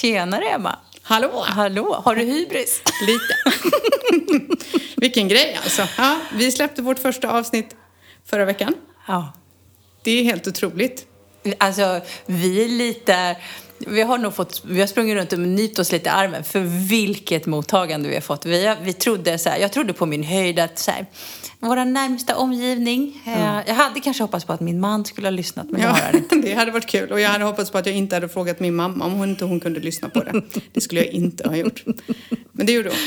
Tjenare Emma! Hallå! Hallå! Har du hybris? Lite. Vilken grej alltså. Ja, vi släppte vårt första avsnitt förra veckan. Ja. Det är helt otroligt. Alltså, vi är lite... Vi har nog fått, vi har sprungit runt och nypt oss lite i armen för vilket mottagande vi har fått. Vi, vi trodde så här, jag trodde på min höjd att så här, vår närmsta omgivning. Mm. Jag hade kanske hoppats på att min man skulle ha lyssnat men ja, det har han inte. Det hade varit kul och jag hade hoppats på att jag inte hade frågat min mamma om hon inte hon kunde lyssna på det. Det skulle jag inte ha gjort. Men det gjorde hon.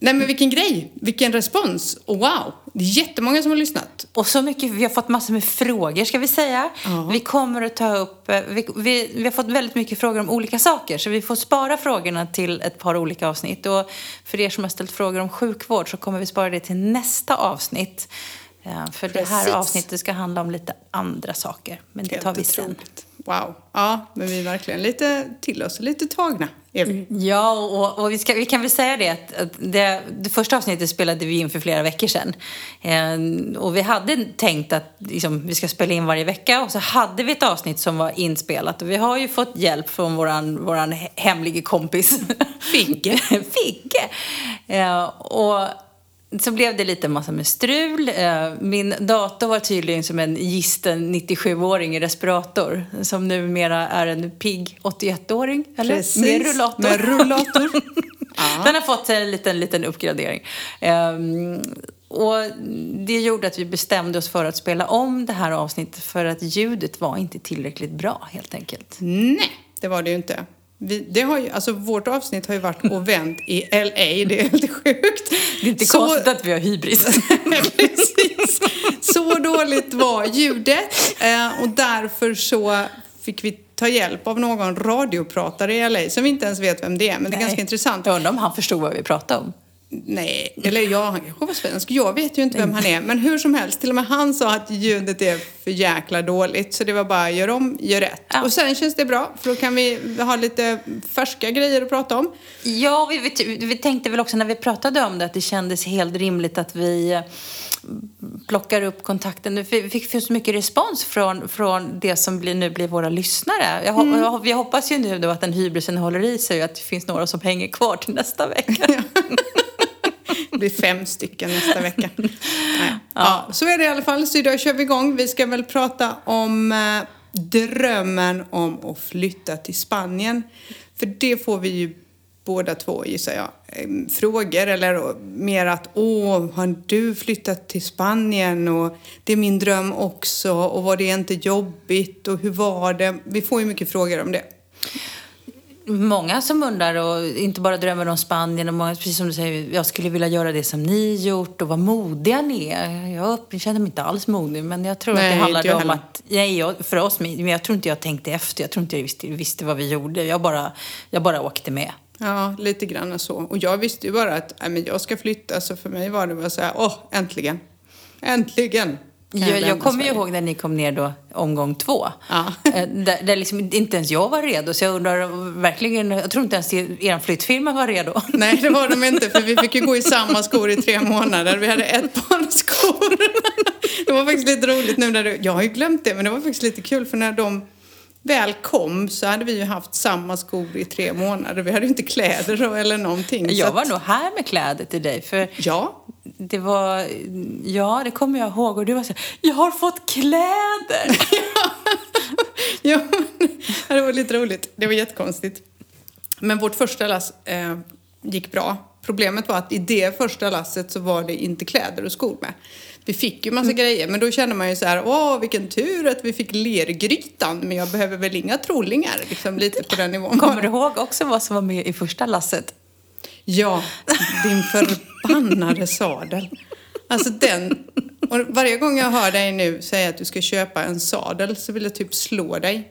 Nej men vilken grej! Vilken respons! Och wow! Det är jättemånga som har lyssnat. Och så mycket, vi har fått massor med frågor ska vi säga. Ja. Vi kommer att ta upp, eh, vi, vi, vi, har fått väldigt mycket frågor om olika saker så vi får spara frågorna till ett par olika avsnitt. Och för er som har ställt frågor om sjukvård så kommer vi spara det till nästa avsnitt. För Precis. det här avsnittet ska handla om lite andra saker. Men det tar vi sen. Wow. Ja, men vi är verkligen lite till oss, lite tagna. Ja, och, och vi, ska, vi, kan väl säga det att, att det, det, första avsnittet spelade vi in för flera veckor sedan. Eh, och vi hade tänkt att liksom, vi ska spela in varje vecka och så hade vi ett avsnitt som var inspelat och vi har ju fått hjälp från våran, våran hemlige kompis Figge. Figge. Eh, och så blev det lite massa med strul. Eh, min dator var tydligen som en gisten 97-åring i respirator som numera är en pigg 81-åring. Eller? Precis, med rullator. Med rullator. Den har fått en liten, liten uppgradering. Um, och det gjorde att vi bestämde oss för att spela om det här avsnittet för att ljudet var inte tillräckligt bra helt enkelt. Nej, det var det ju inte. Vi, det har ju, alltså vårt avsnitt har ju varit och vänt i LA, det är helt sjukt. Det är inte så, konstigt att vi har hybris. precis. Så dåligt var ljudet eh, och därför så fick vi ta hjälp av någon radiopratare i LA som vi inte ens vet vem det är, men Nej. det är ganska intressant. Jag undrar om han förstod vad vi pratade om. Nej, eller ja, han kanske var svensk. Jag vet ju inte vem han är. Men hur som helst, till och med han sa att ljudet är för jäkla dåligt. Så det var bara gör om, gör rätt. Ja. Och sen känns det bra, för då kan vi ha lite färska grejer att prata om. Ja, vi, vi, vi tänkte väl också när vi pratade om det att det kändes helt rimligt att vi eh, plockar upp kontakten. Vi fick så mycket respons från, från det som blir, nu blir våra lyssnare. Jag, mm. jag, jag hoppas ju nu då att den hybrisen håller i sig och att det finns några som hänger kvar till nästa vecka. Det blir fem stycken nästa vecka. Nej. Ja. ja. så är det i alla fall. Så idag kör vi igång. Vi ska väl prata om eh, drömmen om att flytta till Spanien. För det får vi ju båda två gissar jag, ehm, frågor eller mer att åh, har du flyttat till Spanien och det är min dröm också och var det inte jobbigt och hur var det? Vi får ju mycket frågor om det många som undrar och inte bara drömmer om Spanien och många, precis som du säger, jag skulle vilja göra det som ni gjort och vad modiga ni är. Jag känner mig inte alls modig men jag tror nej, att det handlar om att, nej, jag, för oss, men jag tror inte jag tänkte efter, jag tror inte jag visste, visste vad vi gjorde. Jag bara, jag bara åkte med. Ja, lite grann så. Och jag visste ju bara att nej, men jag ska flytta, så för mig var det bara så här, åh, äntligen. Äntligen! Jag, jag kommer ju ihåg när ni kom ner då, omgång två. Ja. Eh, där, där liksom inte ens jag var redo. Så jag undrar verkligen, jag tror inte ens er flyttfirma var redo. Nej, det var de inte. För vi fick ju gå i samma skor i tre månader. Vi hade ett par skor. Det var faktiskt lite roligt nu när du, jag har ju glömt det, men det var faktiskt lite kul för när de väl kom så hade vi ju haft samma skor i tre månader. Vi hade ju inte kläder eller någonting. Jag var att... nog här med kläder till dig. För ja. Det var, ja det kommer jag ihåg. Och du var så jag har fått kläder! ja, det var lite roligt. Det var jättekonstigt. Men vårt första lass eh, gick bra. Problemet var att i det första lasset så var det inte kläder och skor med. Vi fick ju massa mm. grejer, men då kände man ju så här, åh vilken tur att vi fick lergrytan, men jag behöver väl inga trollingar, liksom lite på den nivån. Kommer du ihåg också vad som var med i första lasset? Ja, din förbannade sadel. Alltså den, och varje gång jag hör dig nu säga att du ska köpa en sadel så vill jag typ slå dig.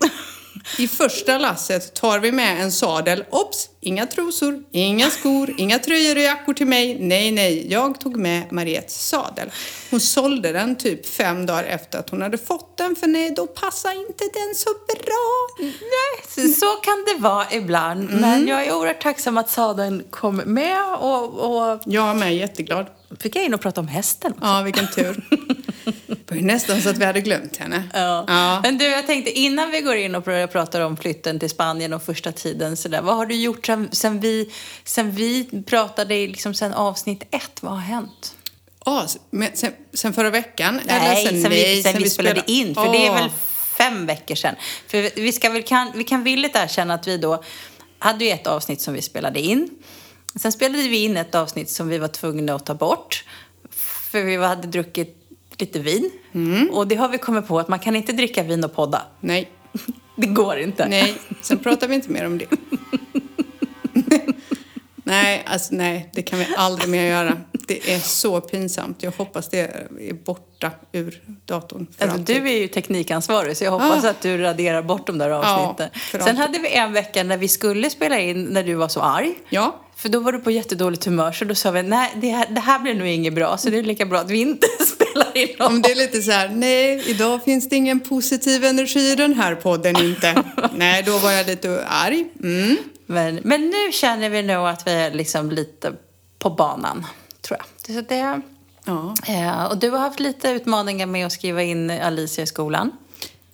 I första lasset tar vi med en sadel. Ops! Inga trosor, inga skor, inga tröjor och jackor till mig. Nej, nej, jag tog med Mariettes sadel. Hon sålde den typ fem dagar efter att hon hade fått den för nej, då passar inte den så bra. Nej, så kan det vara ibland. Mm. Men jag är oerhört tacksam att sadeln kom med och... och... Jag är med, jätteglad. Fick jag in och prata om hästen också. Ja, vilken tur. Det var ju nästan så att vi hade glömt henne. Ja. Ja. Men du, jag tänkte innan vi går in och pr- pratar om flytten till Spanien och första tiden så där, vad har du gjort sen, sen, vi, sen vi pratade, liksom sen avsnitt ett? Vad har hänt? Ja, men sen, sen förra veckan? Nej, eller sen, vi, nej, sen vi spelade in, för det är väl fem veckor sedan. För vi- vi, ska väl, kan, vi kan villigt erkänna att vi då hade ju ett avsnitt som vi spelade in. Sen spelade vi in ett avsnitt som vi var tvungna att ta bort. För vi hade druckit lite vin. Mm. Och det har vi kommit på att man kan inte dricka vin och podda. Nej, Det går inte. nej. Sen pratar vi inte mer om det. nej, alltså nej, det kan vi aldrig mer göra. Det är så pinsamt. Jag hoppas det är borta ur datorn. Alltså, du är ju teknikansvarig så jag hoppas Ah. att du raderar bort de där avsnitten. för Sen alltid. hade vi en vecka när vi skulle spela in när du var så arg. Ja, För då var du på jättedåligt humör så då sa vi nej det här, det här blir nog inget bra så det är lika bra att vi inte spelar in om det är lite så här, nej, idag finns det ingen positiv energi i den här podden inte. nej, då var jag lite arg. Mm. Men, men nu känner vi nog att vi är liksom lite på banan tror jag. Så det, Ja, eh, och du har haft lite utmaningar med att skriva in Alicia i skolan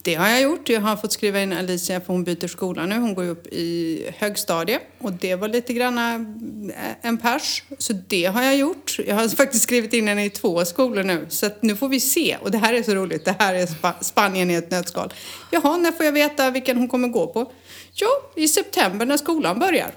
det har jag gjort. Jag har fått skriva in Alicia för hon byter skola nu. Hon går ju upp i högstadie och det var lite grann eh, en pers. Så det har jag gjort. Jag har faktiskt skrivit in henne i två skolor nu. Så att nu får vi se. Och det här är så roligt. Det här är Sp Spanien i ett nötskal. Jaha, när får jag veta vilken hon kommer gå på? Jo, i september när skolan börjar.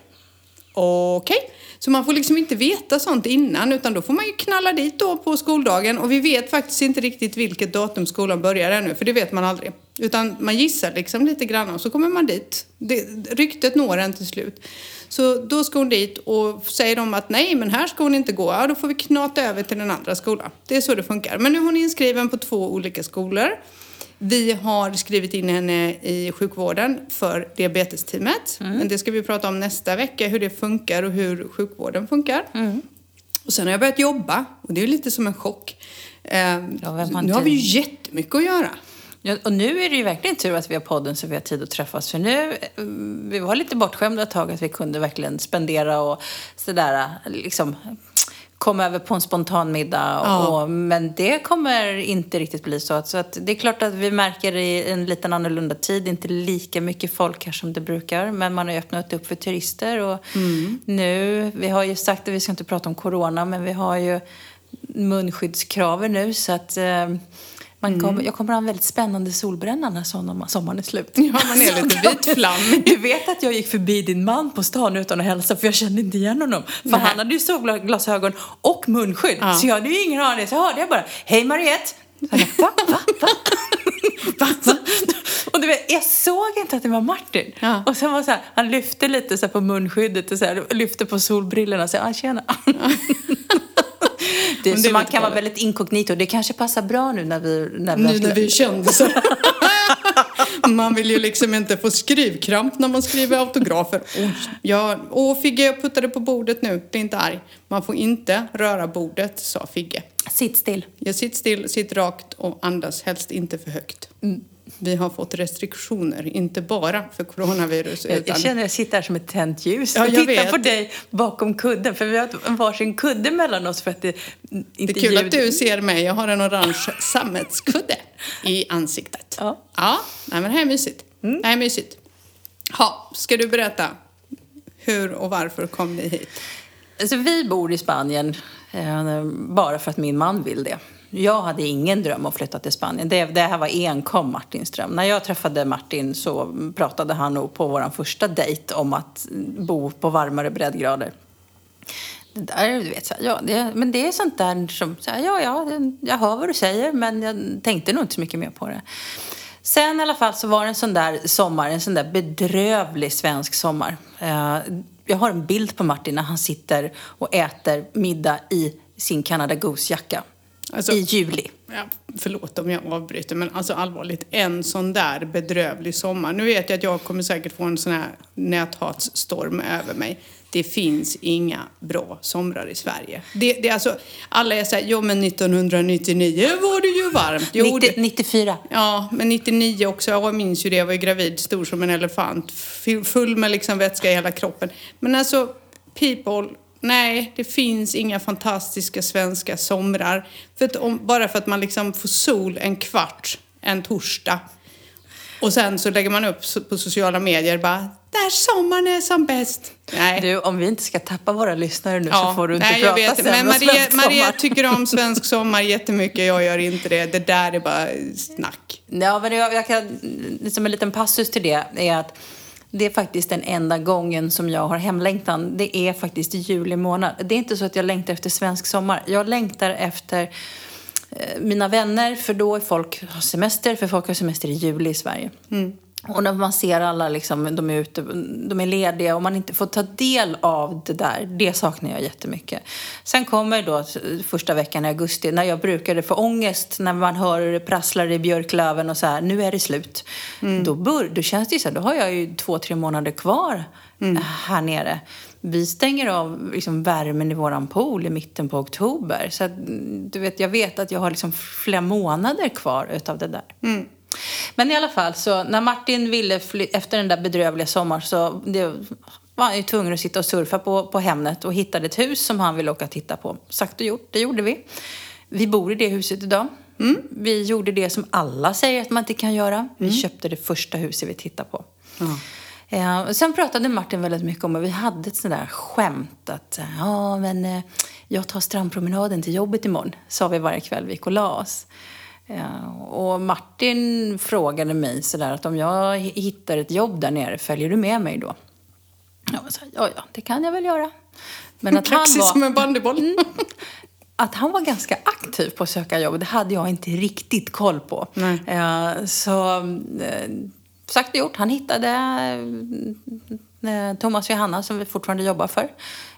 Okej, så man får liksom inte veta sånt innan utan då får man ju knalla dit då på skoldagen och vi vet faktiskt inte riktigt vilket datum skolan börjar ännu för det vet man aldrig. Utan man gissar liksom lite grann och så kommer man dit. Det, ryktet når en till slut. Så då ska hon dit och säger de att nej men här ska hon inte gå, ja då får vi knata över till den andra skolan. Det är så det funkar. Men nu är hon inskriven på två olika skolor. Vi har skrivit in henne i sjukvården för diabetesteamet. Men det ska vi prata om nästa vecka, hur det funkar och hur sjukvården funkar. Och sen har jag börjat jobba och det är lite som en chock. Ehm, Ja, nu har vi ju jättemycket att göra. Ja, och nu är det ju verkligen tur att vi har podden så vi har tid att träffas. För nu, eh, vi var lite bortskämda ett tag att vi kunde verkligen spendera och sådär, liksom komma över på en spontan middag. Och, Ja. och, men det kommer inte riktigt bli så. Så att det är klart att vi märker i en liten annorlunda tid, inte lika mycket folk här som det brukar. Men man har ju öppnat upp för turister och nu, vi har ju sagt att vi ska inte prata om corona, men vi har ju munskyddskraven nu så att eh, man kommer, jag kommer ha en väldigt spännande solbränna när sommar- sommaren är slut. Ja, man är lite vitflammig. Du vet att jag gick förbi din man på stan utan att hälsa för jag kände inte igen honom. För Nej. han hade ju solglasögon och munskydd. Ja. Så jag hade ju ingen aning. Så hörde jag bara, hej Mariette! Så jag, va, va, va? va, va? Och du vet, jag såg inte att det var Martin. Ja. Och sen var så här, han lyfte lite så på munskyddet och så här, lyfte på solbrillorna och sa, ah, tjena. Det, det så man kan vara väldigt inkognito. Det kanske passar bra nu när vi... När vi Nu när vi är kändisar. man vill ju liksom inte få skrivkramp när man skriver autografer. Oj, ja, åh Figge, jag puttade på bordet nu. Bli inte arg. Man får inte röra bordet, sa Figge. Sitt still. Jag sitter still, sitt rakt och andas helst inte för högt. Vi har fått restriktioner, inte bara för coronavirus. Jag, utan... jag känner att jag sitter här som ett tänt ljus Ja, och tittar vet. på dig bakom kudden. För vi har varsin kudde mellan oss för att det inte Det är kul ljud... att du ser mig. Jag har en orange sammetskudde i ansiktet. Ja. Ja, nej, men det här är mysigt. Det här är mysigt. Ha, ska du berätta hur och varför kom ni hit? Alltså, vi bor i Spanien eh, bara för att min man vill det. Jag hade ingen dröm om att flytta till Spanien. Det, det här var enkom Martins dröm. När jag träffade Martin så pratade han nog på vår första dejt om att bo på varmare breddgrader. Det där, du vet, så här, ja, det, men det är sånt där som, så här, ja, ja, jag hör vad du säger, men jag tänkte nog inte så mycket mer på det. Sen i alla fall så var det en sån där sommar, en sån där bedrövlig svensk sommar. Eh, jag har en bild på Martin när han sitter och äter middag i sin Canada Goose-jacka. Alltså- I juli. Ja, förlåt om jag avbryter, men alltså allvarligt, en sån där bedrövlig sommar. Nu vet jag att jag kommer säkert få en sån här näthatsstorm över mig. Det finns inga bra somrar i Sverige. Det, det är alltså, alla är såhär, jo men 1999 var det ju varmt. Jo, 90, det, 94. Ja, men 99 också. Jag minns ju det. Jag var ju gravid, stor som en elefant. Full med liksom vätska i hela kroppen. Men alltså, people, nej, det finns inga fantastiska svenska somrar. För att om, bara för att man liksom får sol en kvart en torsdag och sen så lägger man upp på sociala medier bara där sommaren är som bäst. Nej. Du, om vi inte ska tappa våra lyssnare nu ja, så får du inte nej, prata jag vet, sen Men Maria, Maria tycker om svensk sommar jättemycket, jag gör inte det. Det där är bara snack. Ja, men jag, jag kan, som en liten passus till det är att det är faktiskt den enda gången som jag har hemlängtan. Det är faktiskt i juli månad. Det är inte så att jag längtar efter svensk sommar. Jag längtar efter eh, mina vänner, för då är folk har semester, för folk har semester i juli i Sverige. Mm. Och när man ser alla, liksom, de är ute, de är lediga och man inte får ta del av det där, det saknar jag jättemycket. Sen kommer då första veckan i augusti när jag brukade få ångest när man hör hur det prasslar i björklöven och så här, nu är det slut. Mm. Då, bör, då känns det ju så här, då har jag ju två, tre månader kvar mm. här nere. Vi stänger av liksom värmen i våran pool i mitten på oktober. Så att, du vet, jag vet att jag har liksom flera månader kvar utav det där. Mm. Men i alla fall, så när Martin ville fly- efter den där bedrövliga sommaren så det, var han ju tvungen att sitta och surfa på, på Hemnet och hittade ett hus som han ville åka och titta på. Sagt och gjort, det gjorde vi. Vi bor i det huset idag. Mm. Vi gjorde det som alla säger att man inte kan göra. Vi mm. köpte det första huset vi tittade på. Mm. Eh, sen pratade Martin väldigt mycket om, och vi hade ett sånt där skämt att ja, men eh, jag tar strandpromenaden till jobbet imorgon, sa vi varje kväll vi gick och la oss. Ja, och Martin frågade mig sådär att om jag hittar ett jobb där nere, följer du med mig då? Jag var så här, ja, ja, det kan jag väl göra. Men att han var, som en bandyboll. Mm, att han var ganska aktiv på att söka jobb, det hade jag inte riktigt koll på. Nej. så eh, sagt och gjort, han hittade eh, Eh, Thomas och Johanna som vi fortfarande jobbar för.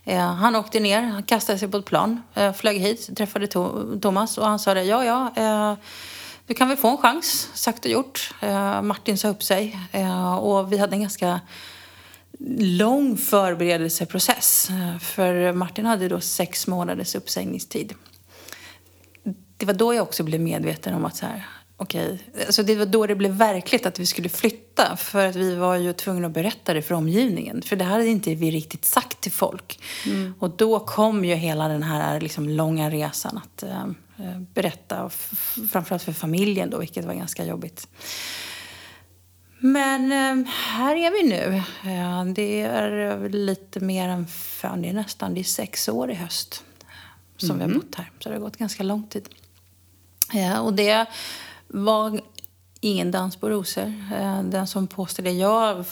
Eh, han åkte ner, han kastade sig på ett plan, eh, flög hit, träffade Thomas och han sa det, ja ja, du kan väl få en chans, sagt och gjort. Martin sa upp sig och vi hade en ganska lång förberedelseprocess. För Martin hade då sex månaders uppsägningstid. Det var då jag också blev medveten om att så här, Okej, alltså det var då det blev verkligt att vi skulle flytta. För att vi var ju tvungna att berätta det för omgivningen. För det hade inte vi riktigt sagt till folk. Mm. Och då kom ju hela den här liksom långa resan att äh, berätta. Framförallt för familjen då, vilket var ganska jobbigt. Men äh, här är vi nu. Ja, det är lite mer än, fan, det är nästan, det är sex år i höst som mm. vi har mm. bott här. Så det har gått ganska lång tid. Ja, och det var ingen dans på rosor. Eh, den som påstår det, jag,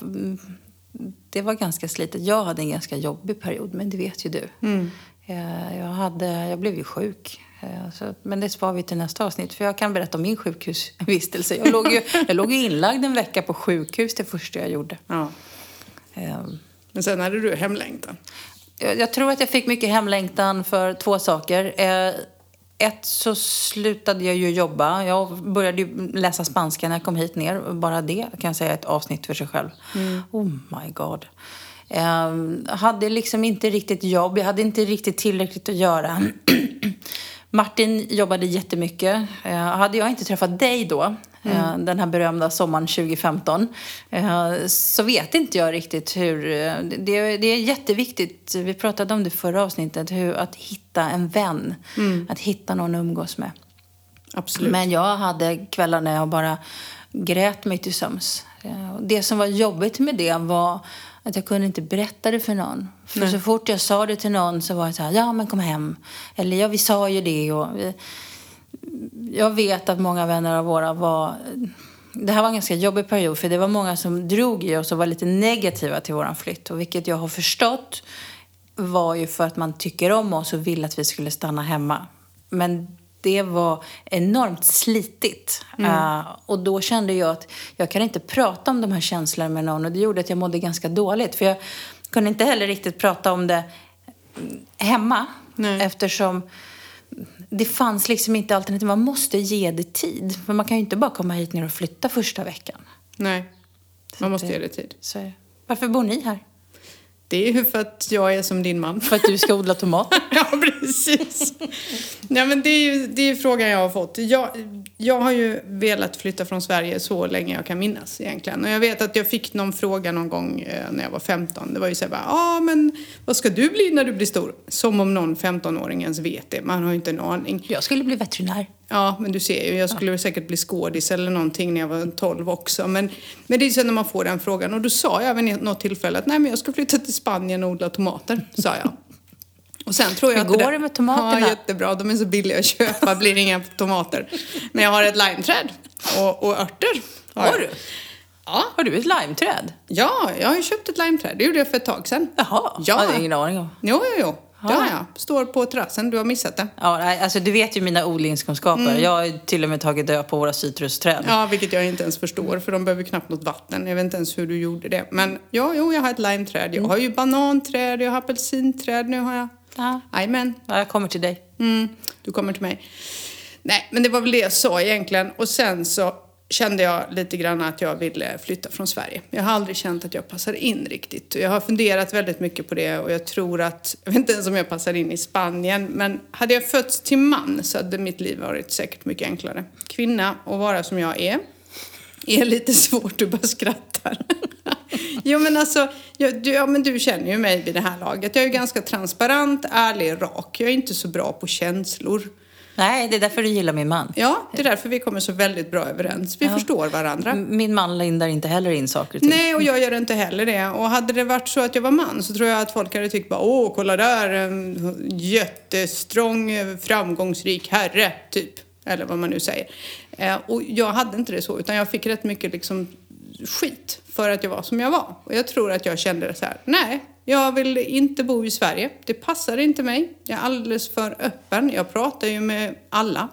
det var ganska slitet. Jag hade en ganska jobbig period, men det vet ju du. Mm. Eh, jag, hade, jag blev ju sjuk. Eh, så, men det sparar vi till nästa avsnitt, för jag kan berätta om min sjukhusvistelse. Jag låg ju, jag låg inlagd en vecka på sjukhus det första jag gjorde. Ja. Men sen hade du hemlängtan? Jag, jag tror att jag fick mycket hemlängtan för två saker ett så slutade jag ju jobba. Jag började ju läsa spanska när jag kom hit ner. Bara det kan jag säga är ett avsnitt för sig själv. Mm. Oh my god. Jag hade liksom inte riktigt jobb. Jag hade inte riktigt tillräckligt att göra. Martin jobbade jättemycket. Hade jag inte träffat dig då mm. Eh, den här berömda sommaren 2015, eh, så vet inte jag riktigt hur... Eh, det, det är jätteviktigt, vi pratade om det förra avsnittet, hur, att hitta en vän. Mm. Att hitta någon att umgås med. Absolut. Men jag hade kvällar när jag bara grät mig till söms. Det som var jobbigt med det var att jag kunde inte berätta det för någon. För Nej. så fort jag sa det till någon så var det så här, ja men kom hem. Eller ja, vi sa ju det. Och, jag vet att många vänner av våra var... Det här var en ganska jobbig period för det var många som drog i oss och var lite negativa till våran flytt. Och vilket jag har förstått var ju för att man tycker om oss och vill att vi skulle stanna hemma. Men det var enormt slitigt. Mm. Uh, och då kände jag att jag kan inte prata om de här känslorna med någon. Och det gjorde att jag mådde ganska dåligt. För jag kunde inte heller riktigt prata om det hemma. Nej. Eftersom det fanns liksom inte alternativ. Man måste ge det tid. För man kan ju inte bara komma hit ner och flytta första veckan. Nej, man måste det, ge det tid. Så, varför bor ni här? Det är ju för att jag är som din man. För att du ska odla tomater? ja, precis. Nej, men det är ju det är frågan jag har fått. Jag, jag har ju velat flytta från Sverige så länge jag kan minnas egentligen. Och jag vet att jag fick någon fråga någon gång eh, när jag var 15. Det var ju så här ja ah, men vad ska du bli när du blir stor? Som om någon 15-åring ens vet det. Man har ju inte en aning. Jag skulle bli veterinär. Ja, men du ser ju, jag skulle ja. säkert bli skådis eller någonting när jag var 12 också. Men, men det är så när man får den frågan. Och då sa jag vid något tillfälle att nej men jag ska flytta till Spanien och odla tomater, sa jag. Och sen tror jag Hur går det, det med tomaterna? Ja, jättebra. De är så billiga att köpa, blir inga tomater. Men jag har ett limeträd och, och örter. Har, har du? Ja. Har du ett limeträd? Ja, jag har ju köpt ett limeträd. Det gjorde jag för ett tag sedan. Jaha, ja. jag hade ingen aning om. Jo, jo, jo. Har jag. Står på terrassen. Du har missat det. Ja, alltså du vet ju mina odlingskunskaper. Mm. Jag har till och med tagit död på våra citrusträd. Ja, vilket jag inte ens förstår. För de behöver knappt något vatten. Jag vet inte ens hur du gjorde det. Men ja, jo, jag har ett limeträd. Jag mm. har ju bananträd, jag har apelsinträd. Nu har jag Ja. Jajamän. Ja, jag kommer till dig. Mm, du kommer till mig. Nej, men det var väl det jag sa egentligen. Och sen så kände jag lite grann att jag ville flytta från Sverige. Jag har aldrig känt att jag passar in riktigt. Jag har funderat väldigt mycket på det och jag tror att, jag vet inte ens om jag passar in i Spanien, men hade jag fötts till man så hade mitt liv varit säkert mycket enklare. Kvinna och vara som jag är, är lite svårt, du bara skrattar. jo men alltså, jag, du, ja, men du känner ju mig vid det här laget. Jag är ganska transparent, ärlig, rak. Jag är inte så bra på känslor. Nej, det är därför du gillar min man. Ja, det är därför vi kommer så väldigt bra överens. Vi ja. förstår varandra. Min man lindar inte heller in saker och Nej, och jag gör inte heller det. Och hade det varit så att jag var man så tror jag att folk hade tyckt bara åh, kolla där, en jättestrong, framgångsrik herre, typ. Eller vad man nu säger. Eh, och jag hade inte det så, utan jag fick rätt mycket liksom skit för att jag var som jag var. Och jag tror att jag kände så här, nej, jag vill inte bo i Sverige. Det passar inte mig. Jag är alldeles för öppen. Jag pratar ju med alla.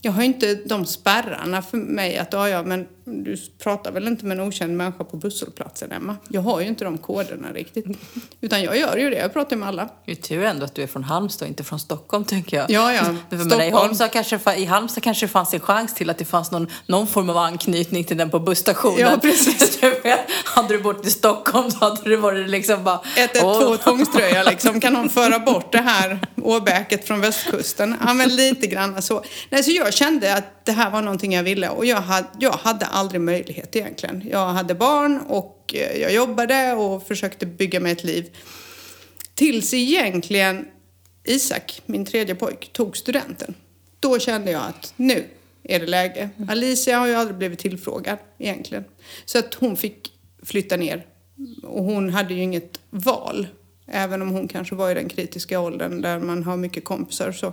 Jag har inte de spärrarna för mig att, ja, ja men du pratar väl inte med en okänd människa på busshållplatsen, Emma? Jag har ju inte de koderna riktigt. Utan jag gör ju det, jag pratar med alla. Det är tur ändå att du är från Halmstad och inte från Stockholm, tänker jag. Ja, ja. För Stockholm. I, Halmstad kanske, I Halmstad kanske det fanns en chans till att det fanns någon, någon form av anknytning till den på busstationen. Ja, precis. hade du bott i Stockholm så hade det varit liksom bara... 112 tvångströja liksom. Kan någon föra bort det här åbäket från västkusten? Ja, men lite grann så. Nej, så jag kände att det här var någonting jag ville och jag hade, jag hade aldrig möjlighet egentligen. Jag hade barn och eh, jag jobbade och försökte bygga mig ett liv. Tills egentligen Isak, min tredje pojk, tog studenten. Då kände jag att nu är det läge. Alicia har ju aldrig blivit tillfrågad egentligen. Så att hon fick flytta ner. Och hon hade ju inget val. Även om hon kanske var i den kritiska åldern där man har mycket kompisar så.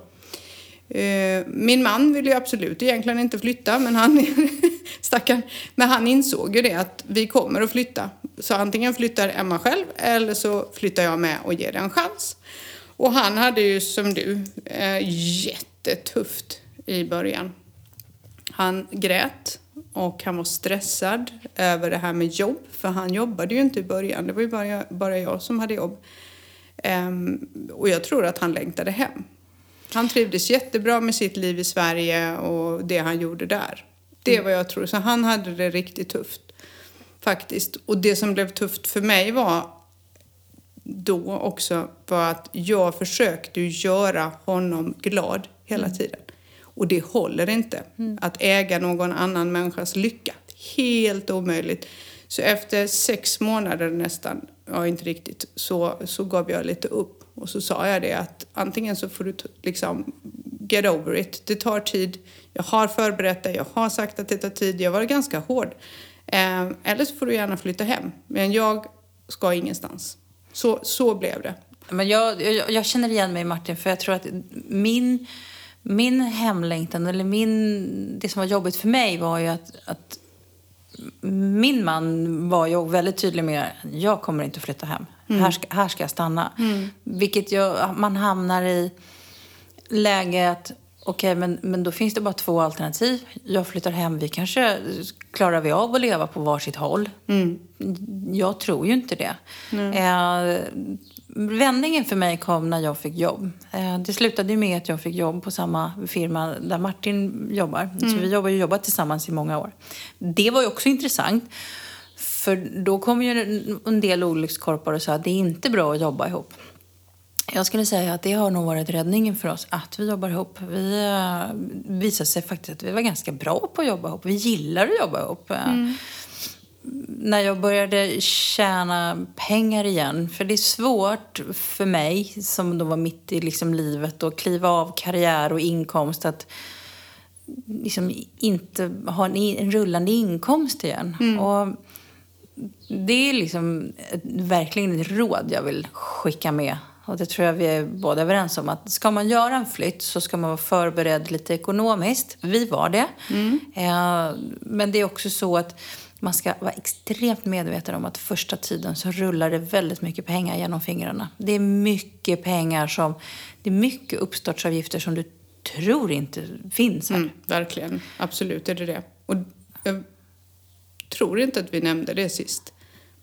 Eh, min man ville ju absolut egentligen inte flytta, men han, stackarn, men han insåg ju det att vi kommer att flytta. Så antingen flyttar Emma själv eller så flyttar jag med och ger det en chans. Och han hade ju som du eh, jättetufft i början. Han grät och han var stressad över det här med jobb, för han jobbade ju inte i början. Det var ju bara, bara jag som hade jobb. Um, och jag tror att han längtade hem. Han trivdes jättebra med sitt liv i Sverige och det han gjorde där. Det är vad jag tror. Så han hade det riktigt tufft. Faktiskt. Och det som blev tufft för mig var då också var att jag försökte göra honom glad hela mm. tiden. Och det håller inte. Mm. Att äga någon annan människas lycka. Helt omöjligt. Så efter sex månader nästan, ja inte riktigt, så, så gav jag lite upp. Och så sa jag det att antingen så får du liksom get over it. Det tar tid. Jag har förberett dig. Jag har sagt att det tar tid. Jag var ganska hård. Eh, eller så får du gärna flytta hem. Men jag ska ingenstans. Så, så blev det. Men jag, jag, jag känner igen mig Martin, för jag tror att min, min hemlängtan, eller min, det som var jobbigt för mig var ju att, att min man var ju väldigt tydlig med att jag kommer inte att flytta hem. Mm. Här, ska, här ska jag stanna. Mm. Vilket ju, man hamnar i läget, okej okay, men, men då finns det bara två alternativ. Jag flyttar hem, vi kanske klarar vi av att leva på varsitt håll. Mm. Jag tror ju inte det. Eh, vändningen för mig kom när jag fick jobb. Eh, det slutade med att jag fick jobb på samma firma där Martin jobbar. Mm. Så vi har jobbat tillsammans i många år. Det var ju också intressant. För då kommer ju en- del olyckskorpar och sa att det är inte bra att jobba ihop. Jag skulle säga att det har nog varit räddningen för oss att vi jobbar ihop. Vi uh, visade sig faktiskt att vi var ganska bra på att jobba ihop. Vi gillar att jobba ihop. Eh, När jag började tjäna pengar igen, för det är svårt för mig som då var mitt i liksom livet och kliva av karriär och inkomst att liksom inte ha en, rullande inkomst igen. Och det är liksom verkligen ett råd jag vill skicka med. Och det tror jag vi är båda överens om. Att ska man göra en flytt så ska man vara förberedd lite ekonomiskt. Vi var det. Eh, men det är också så att man ska vara extremt medveten om att första tiden så rullar det väldigt mycket pengar genom fingrarna. Det är mycket pengar som... Det är mycket uppstartsavgifter som du tror inte finns här. Mm, verkligen. Absolut är det det. Och jag tror inte att vi nämnde det sist.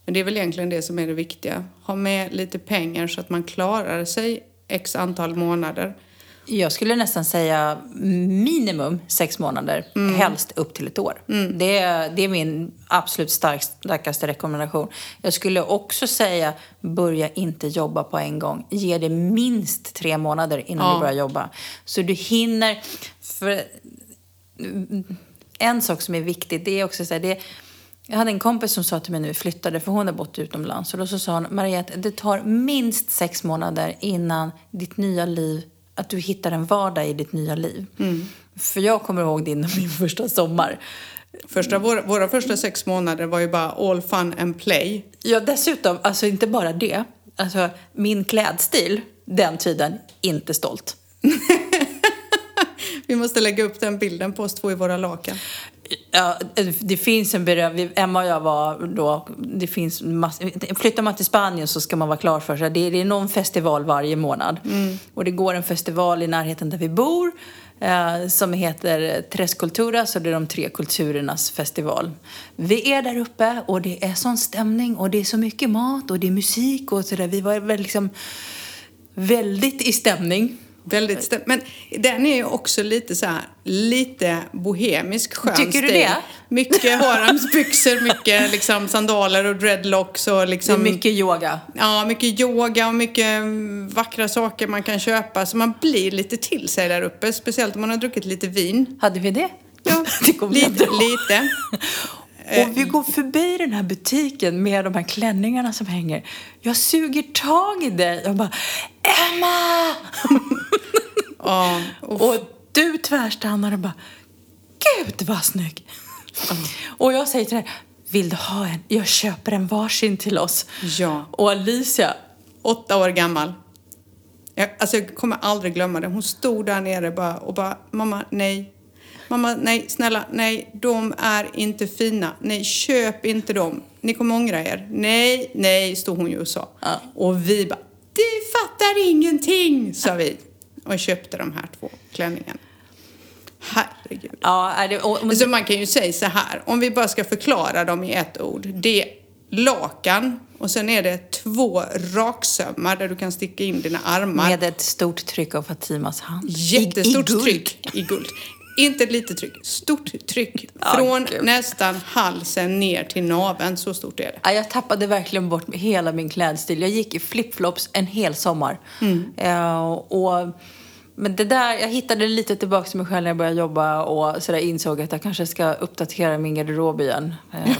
Men det är väl egentligen det som är det viktiga. Ha med lite pengar så att man klarar sig x antal månader. Jag skulle nästan säga minimum sex månader, helst upp till ett år. Det, är, det är min absolut stark, starkaste rekommendation. Jag skulle också säga, börja inte jobba på en gång. Ge det minst tre månader innan Ja. du börjar jobba. Så du hinner... För en sak som är viktig, det är också så här, det jag hade en kompis som sa till mig nu, flyttade, för hon har bott utomlands. Och då så sa hon, Mariette, det tar minst sex månader innan ditt nya liv, att du hittar en vardag i ditt nya liv. För jag kommer ihåg din min första sommar. Första, våra, våra första sex månader var ju bara all fun and play. Ja, dessutom, alltså inte bara det. Alltså, min klädstil, den tiden, inte stolt. Vi måste lägga upp den bilden på oss två i våra lakan. Ja, det finns en beröm. vi- Emma och jag var då... Det finns mass, flyttar man till Spanien så ska man vara klar för sig. Det är, det är någon festival varje månad. Och det går en festival i närheten där vi bor eh, som heter Tres Culturas. Och det är de tre kulturernas festival. Vi är där uppe och det är sån stämning och det är så mycket mat och det är musik och sådär. Vi var väl liksom väldigt i stämning. Väldigt stäm- Men den är ju också lite så här, lite bohemisk skön Tycker du stil. det? Mycket haremsbyxor, mycket liksom sandaler och dreadlocks och Det är liksom... mycket yoga. Ja, mycket yoga och mycket mm, vackra saker man kan köpa. Så man blir lite till sig där uppe. Speciellt om man har druckit lite vin. Hade vi det? Ja, det lite. Och vi går förbi den här butiken med de här klänningarna som hänger. Jag suger tag i dig och bara Emma! Ja, och du tvärstannar och bara Gud vad snygg! Och jag säger till dig Vill du ha en? Jag köper en varsin till oss. Ja. Och Alicia, åtta år gammal. Jag, alltså jag kommer aldrig glömma det. Hon stod där nere bara och bara, mamma nej. Mamma nej, snälla nej, de är inte fina. Nej, köp inte dem. Ni kommer ångra er. Nej, nej, stod hon ju och sa. Ja. Och vi bara, du fattar ingenting, sa vi. Och köpte de här två klänningarna. Herregud. ja, det, och, Så man kan ju säga så här, om vi bara ska förklara dem i ett ord. Det är lakan och sen är det två raksömmar där du kan sticka in dina armar. med ett stort tryck av Fatimas hand. Jättestort I, i guld. tryck i guld. Inte ett litet tryck, stort tryck. Från gud. nästan halsen ner till naveln, så stort är det. Ja, jag tappade verkligen bort hela min klädstil. Jag gick i flipflops en hel sommar. Eh, och, men det där, jag hittade lite tillbaka till mig själv när jag började jobba och så insåg att jag kanske ska uppdatera min garderob igen. Eh,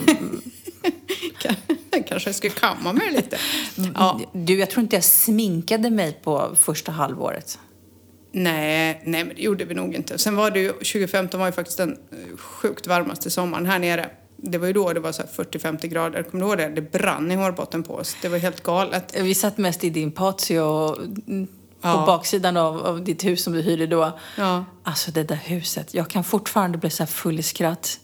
Kanske ska kamma mig lite. Ja. Du, jag tror inte jag sminkade mig på första halvåret. Nej, nej, men det gjorde vi nog inte. Sen var det ju, 2015 var ju faktiskt den eh, sjukt varmaste sommaren här nere. Det var ju då det var så här 40-50 grader. Kommer du ihåg det? Det brann i hårbotten på oss. Det var helt galet. Vi satt mest i din patio och, på Ja. baksidan av, av ditt hus som du hyrde då. Ja. Alltså det där huset, jag kan fortfarande bli så full i skratt.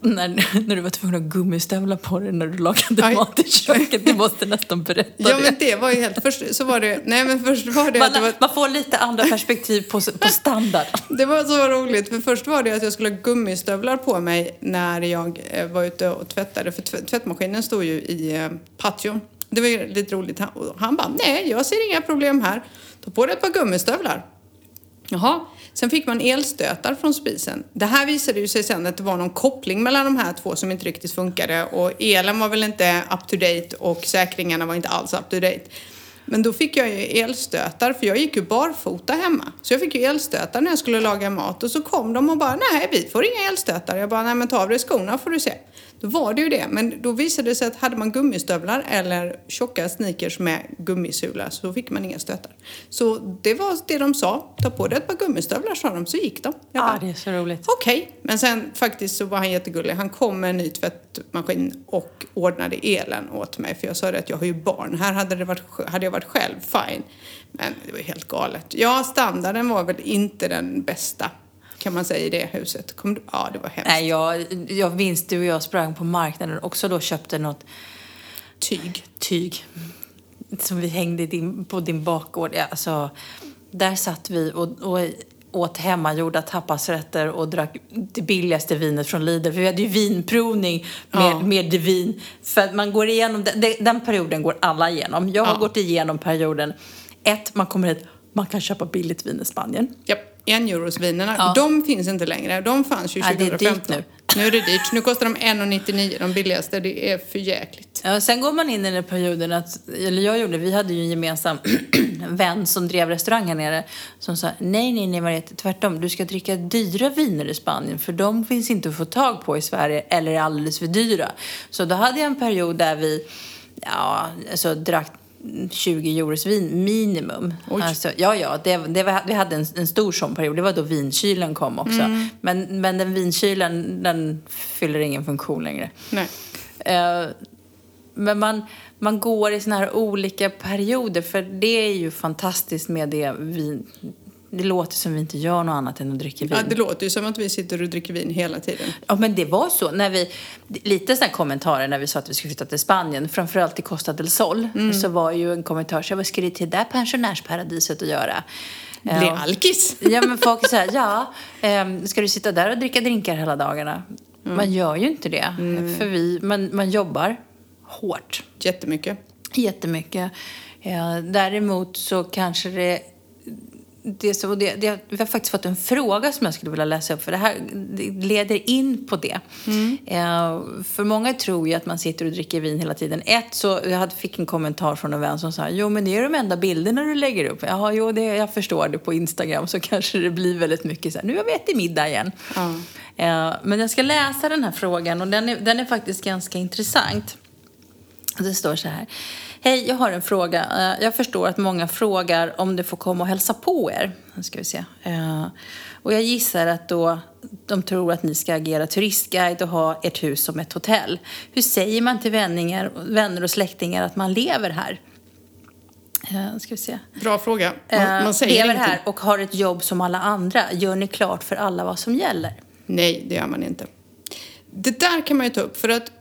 När, när du var tvungen att ha gummistövlar på dig när du lagade Aj. mat i köket. Du måste nästan berätta Ja, det. men det var ju helt... Först så var det... Nej, men först var det att det Man, var... man får lite andra perspektiv på, på standard. Det var så roligt, för först var det att jag skulle ha gummistövlar på mig när jag eh, var ute och tvättade, för tv- tvättmaskinen stod ju i eh, patio. Det var ju lite roligt. Han, han bara, nej, jag ser inga problem här. Ta på dig ett par gummistövlar. Jaha. Sen fick man elstötar från spisen. Det här visade ju sig sen att det var någon koppling mellan de här två som inte riktigt funkade och elen var väl inte up to date och säkringarna var inte alls up to date. Men då fick jag ju elstötar för jag gick ju barfota hemma. Så jag fick ju elstötar när jag skulle laga mat och så kom de och bara nej vi får inga elstötar. Jag bara nej men ta av dig skorna får du se. Då var det ju det. Men då visade det sig att hade man gummistövlar eller tjocka sneakers med gummisula så fick man inga stötar. Så det var det de sa. Ta på dig ett par gummistövlar sa de, så gick de. Jag bara, ja, det är så roligt. Okej, okay. men sen faktiskt så var han jättegullig. Han kom med en ny tvättmaskin och ordnade elen åt mig. För jag sa det att jag har ju barn. Här hade, det varit, hade jag varit själv, fine. Men det var helt galet. Ja, standarden var väl inte den bästa kan man säga i det huset. Kom du? Ja, det var hemskt. Nej, jag, jag minns du och jag sprang på marknaden och också då köpte något tyg. Tyg. Som vi hängde din, på din bakgård. Alltså, där satt vi och, och åt hemmagjorda tapasrätter och drack det billigaste vinet från Lidl. För vi hade ju vinprovning med, ja. med vin. För man går igenom, den, den perioden går alla igenom. Jag har ja. gått igenom perioden. Ett, man kommer hit, man kan köpa billigt vin i Spanien. Yep en-eurosvinerna, ja. de finns inte längre. De fanns ju 2015. Ja, det är dyrt nu. Nu är det dyrt. Nu kostar de 1,99 de billigaste. Det är för jäkligt. Ja, sen går man in i den perioden att, eller jag gjorde, vi hade ju en gemensam vän som drev restaurang här nere som sa nej, nej, nej Mariette, tvärtom, du ska dricka dyra viner i Spanien för de finns inte att få tag på i Sverige eller är alldeles för dyra. Så då hade jag en period där vi ja, alltså drack 20 euros vin minimum. Alltså, ja, ja, det, det var, vi hade en, en stor sån period. Det var då vinkylen kom också. Mm. Men, men den vinkylen, den fyller ingen funktion längre. Nej. Uh, men man, man går i såna här olika perioder, för det är ju fantastiskt med det vin, det låter som vi inte gör något annat än att dricka vin. Ja, det låter ju som att vi sitter och dricker vin hela tiden. Ja, men det var så. När vi, lite sådana kommentarer när vi sa att vi skulle flytta till Spanien, framförallt till Costa del Sol, mm. så var ju en kommentar så vad ska du till det där pensionärsparadiset att göra? Bli uh, alkis? Ja, men folk säger ja, um, ska du sitta där och dricka drinkar hela dagarna? Mm. Man gör ju inte det, mm. för vi, man, man jobbar hårt. Jättemycket. Jättemycket. Uh, däremot så kanske det det, så, det, det, vi har faktiskt fått en fråga som jag skulle vilja läsa upp, för det här det leder in på det. Mm. Eh, för många tror ju att man sitter och dricker vin hela tiden. Ett, så jag fick en kommentar från en vän som sa, jo men det är de enda bilderna du lägger upp. Jaha, jo, det, jag förstår det på Instagram, så kanske det blir väldigt mycket så här, nu har vi ätit middag igen. Mm. Eh, men jag ska läsa den här frågan och den är, den är faktiskt ganska intressant. Det står så här. Hej, jag har en fråga. Eh, jag förstår att många frågar om det får komma och hälsa på er. Nu ska vi se. Eh, och jag gissar att då de tror att ni ska agera turistguide och ha ert hus som ett hotell. Hur säger man till vänner, vänner och släktingar att man lever här? Uh, ska vi se. Bra fråga. Man, man säger lever inte. här och har ett jobb som alla andra. Gör ni klart för alla vad som gäller? Nej, det gör man inte. Det där kan man ju ta upp för att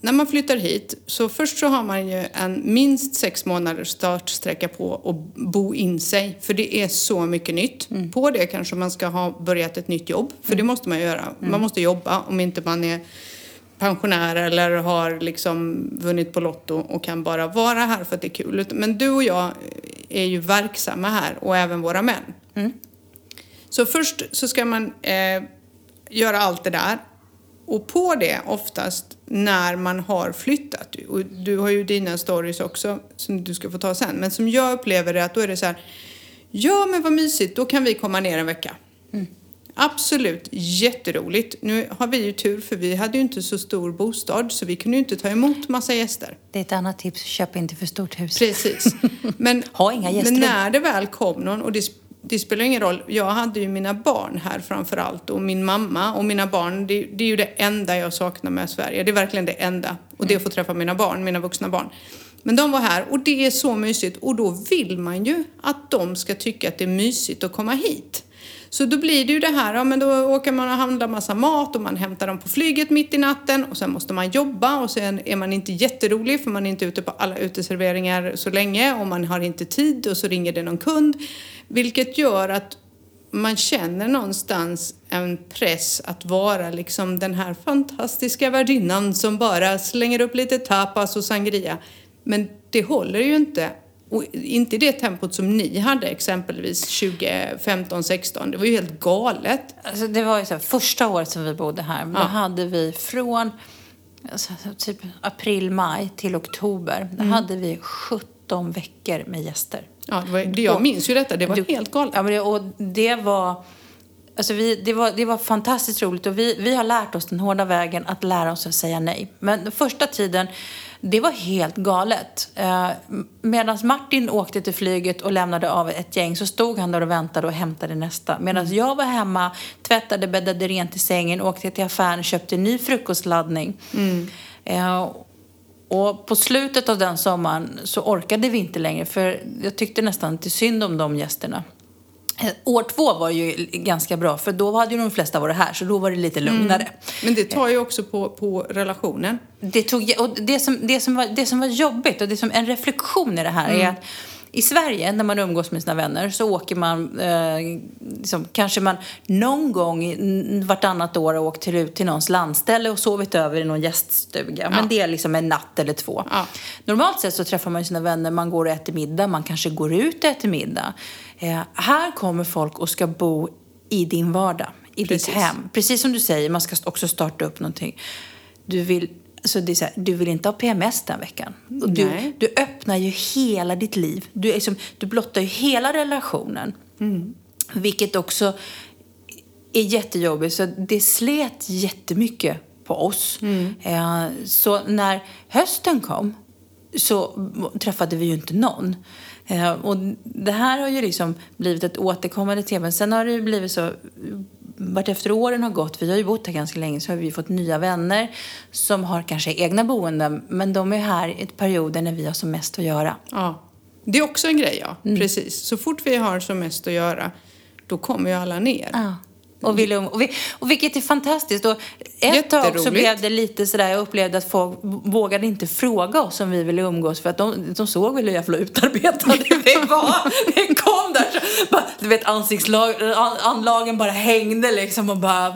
när man flyttar hit så först så har man ju en minst sex månaders startsträcka på att bo in sig. För det är så mycket nytt. Mm. På det kanske man ska ha börjat ett nytt jobb. För mm. det måste man göra. Mm. Man måste jobba om inte man är pensionär eller har liksom vunnit på Lotto och kan bara vara här för att det är kul. Men du och jag är ju verksamma här och även våra män. Mm. Så först så ska man eh, göra allt det där och på det oftast när man har flyttat, och du har ju dina stories också som du ska få ta sen, men som jag upplever det att då är det så här, ja men vad mysigt, då kan vi komma ner en vecka. Mm. Absolut, jätteroligt. Nu har vi ju tur för vi hade ju inte så stor bostad så vi kunde ju inte ta emot massa gäster. Det är ett annat tips, köp inte för stort hus. Precis. Men, ha inga gäster. Men när det väl kom någon, och det det spelar ingen roll. Jag hade ju mina barn här framför allt och min mamma och mina barn. Det, det, är ju det enda jag saknar med Sverige. Det är verkligen det enda. Och det är att få träffa mina barn, mina vuxna barn. Men de var här och det är så mysigt och då vill man ju att de ska tycka att det är mysigt att komma hit. Så då blir det ju det här, ja men då åker man och handlar massa mat och man hämtar dem på flyget mitt i natten och sen måste man jobba och sen är man inte jätterolig för man är inte ute på alla uteserveringar så länge och man har inte tid och så ringer det någon kund. Vilket gör att man känner någonstans en press att vara liksom den här fantastiska värdinnan som bara slänger upp lite tapas och sangria. Men det håller ju inte och inte i det tempot som ni hade exempelvis 2015, 16. Det var ju helt galet. Alltså det var ju så här, första året som vi bodde här, då hade vi från alltså, typ april, maj till oktober, då hade vi 17 veckor med gäster. Ja, det var, det, jag minns ju detta. Det var Du- helt galet. Ja, men det, och det var... Alltså vi, det, var, det var fantastiskt roligt och vi, vi har lärt oss den hårda vägen att lära oss att säga nej. Men den första tiden, det var helt galet. Eh, Medan Martin åkte till flyget och lämnade av ett gäng så stod han där och väntade och hämtade nästa. Medan jag var hemma, tvättade, bäddade rent i sängen, åkte till affären, köpte en ny frukostladdning. Eh, och på slutet av den sommaren så orkade vi inte längre för jag tyckte nästan till synd om de gästerna. Eh, År två var ju ganska bra för då hade ju de flesta varit här så då var det lite lugnare. Men det tar ju också på, på relationen. Det, tog, och det, som, det, som var, det som var jobbigt och det som en reflektion i det här är att i Sverige, när man umgås med sina vänner, så åker man, eh, liksom, kanske man någon gång vartannat år har åkt till, ut till någons landställe och sovit över i någon gäststuga. Men det är liksom en natt eller två. Ja. Normalt sett så träffar man sina vänner, man går och äter middag, man kanske går ut och äter middag. Eh, här kommer folk och ska bo i din vardag, i Precis. ditt hem. Precis som du säger, man ska också starta upp någonting. Du vill, alltså det är så här, du vill inte ha PMS den veckan. Och du, Nej. du öppnar ju hela ditt liv. Du, liksom, du blottar ju hela relationen. Vilket också är jättejobbigt. Så det slet jättemycket på oss. Eh, så när hösten kom så träffade vi ju inte någon. Eh, och det här har ju liksom blivit ett återkommande tema. Sen har det ju blivit så vart efter åren har gått, vi har ju bott här ganska länge, så har vi fått nya vänner som har kanske egna boenden, men de är här i perioder när vi har som mest att göra. Ja. Det är också en grej, ja. Mm. Precis. Så fort vi har som mest att göra, då kommer ju alla ner. Ja. Och, vill, um- och, vi, och vilket är fantastiskt. Och ett tag så blev det lite sådär, jag upplevde att folk vågade inte fråga oss om vi ville umgås för att de, de såg väl hur jävla utarbetade vi var. Vi kom där så, bara, du vet ansiktslag, an, anlagen bara hängde liksom och bara...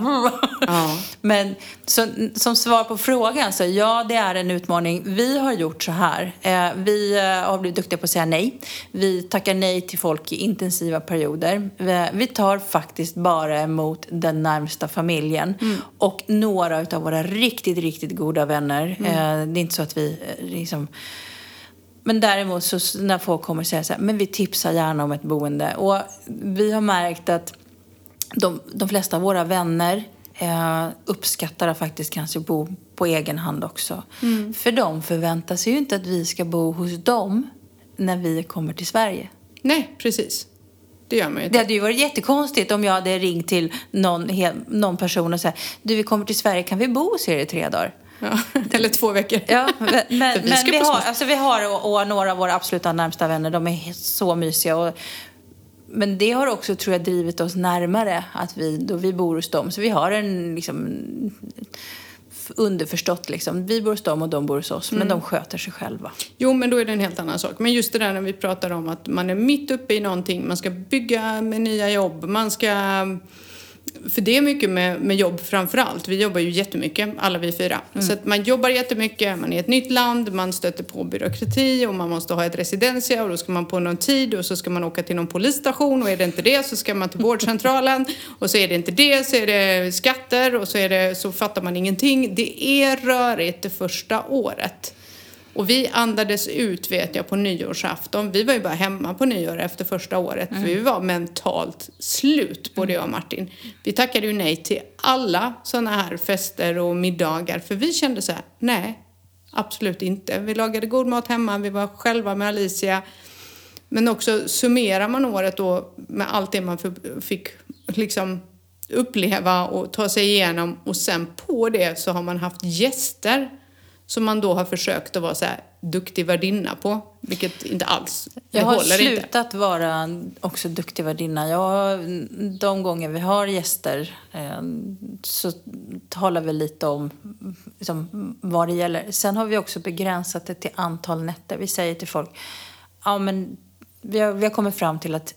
Ja. Men så, som svar på frågan så ja, det är en utmaning. Vi har gjort så här. Eh, vi eh, har blivit duktiga på att säga nej. Vi tackar nej till folk i intensiva perioder. Vi, vi tar faktiskt bara emot den närmsta familjen och några av våra riktigt, riktigt goda vänner. Eh, det är inte så att vi eh, liksom men däremot så när folk kommer och säger så här, men vi tipsar gärna om ett boende. Och vi har märkt att de, de flesta av våra vänner eh, uppskattar att faktiskt kanske bo på egen hand också. För de förväntar sig ju inte att vi ska bo hos dem när vi kommer till Sverige. Nej, precis. Det gör man ju Det inte. hade ju varit jättekonstigt om jag hade ringt till någon, någon person och sagt du vi kommer till Sverige, kan vi bo hos er i tre dagar? Ja. Eller två veckor. Ja, men, vi men vi, har, alltså vi har och, och några av våra absoluta närmsta vänner, de är så mysiga. Och, men det har också, tror jag, drivit oss närmare att vi, då vi bor hos dem. Så vi har en liksom, underförstått liksom. Vi bor hos dem och de bor hos oss. Men de sköter sig själva. Jo, men då är det en helt annan sak. Men just det där när vi pratar om att man är mitt uppe i någonting, man ska bygga med nya jobb, man ska... För det är mycket med, med jobb framför allt. Vi jobbar ju jättemycket, alla vi fyra. Så att man jobbar jättemycket, man är i ett nytt land, man stöter på byråkrati och man måste ha ett residentia och då ska man på någon tid och så ska man åka till någon polisstation och är det inte det så ska man till vårdcentralen och så är det inte det så är det skatter och så, är det, så fattar man ingenting. Det är rörigt det första året. Och vi andades ut vet jag på nyårsafton. Vi var ju bara hemma på nyår efter första året. För vi var mentalt slut, både jag och Martin. Vi tackade ju nej till alla sådana här fester och middagar. För vi kände så här, nej, absolut inte. Vi lagade god mat hemma, vi var själva med Alicia. Men också summerar man året då med allt det man fick liksom uppleva och ta sig igenom och sen på det så har man haft gäster som man då har försökt att vara så här duktig värdinna på, vilket inte alls, Jag har håller inte. slutat vara också duktig värdinna. Jag, de gånger vi har gäster eh, så talar vi lite om liksom, vad det gäller. Sen har vi också begränsat det till antal nätter. Vi säger till folk, ja men vi har, vi har kommit fram till att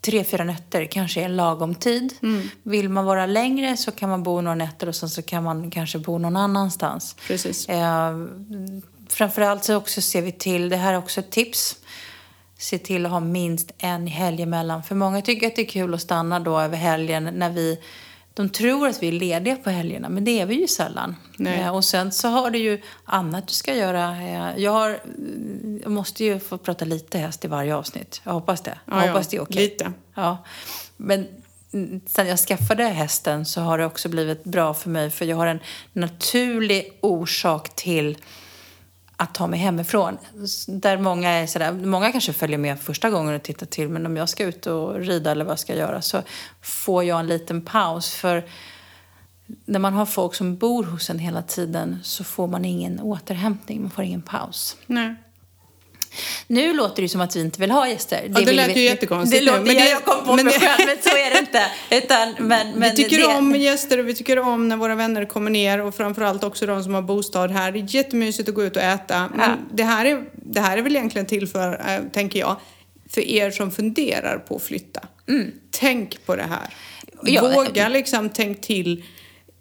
tre, fyra nätter kanske är en lagom tid. Mm. Vill man vara längre så kan man bo några nätter och sen så kan man kanske bo någon annanstans. Precis. Eh, framförallt så också ser vi till, det här är också ett tips. se till att ha minst en helg emellan. För många tycker att det är kul att stanna då över helgen när vi de tror att vi är lediga på helgerna, men det är vi ju sällan. Eh, och sen så har du ju annat du ska göra. Eh, jag, har, jag måste ju få prata lite häst i varje avsnitt. Jag hoppas det. Jag Ja, hoppas det är okej. lite. Ja. Men mm, sen jag skaffade hästen så har det också blivit bra för mig för jag har en naturlig orsak till att ta mig hemifrån. Där många är sådär, många kanske följer med första gången och tittar till men om jag ska ut och rida eller vad jag ska göra så får jag en liten paus för när man har folk som bor hos en hela tiden så får man ingen återhämtning, man får ingen paus. Nej. Nu låter det ju som att vi inte vill ha gäster. Ja, det lät vi- ju jättekonstigt Det låter, men det- jag kom på men mig det- själv, men så är det inte. Utan, men, men vi tycker det, om gäster och vi tycker om när våra vänner kommer ner och framförallt också de som har bostad här. Det är jättemysigt att gå ut och äta. Men Ja. det, här är, det här är väl egentligen till för, äh, tänker jag, för er som funderar på att flytta. Tänk på det här. Mm. Ja, Våga liksom tänk till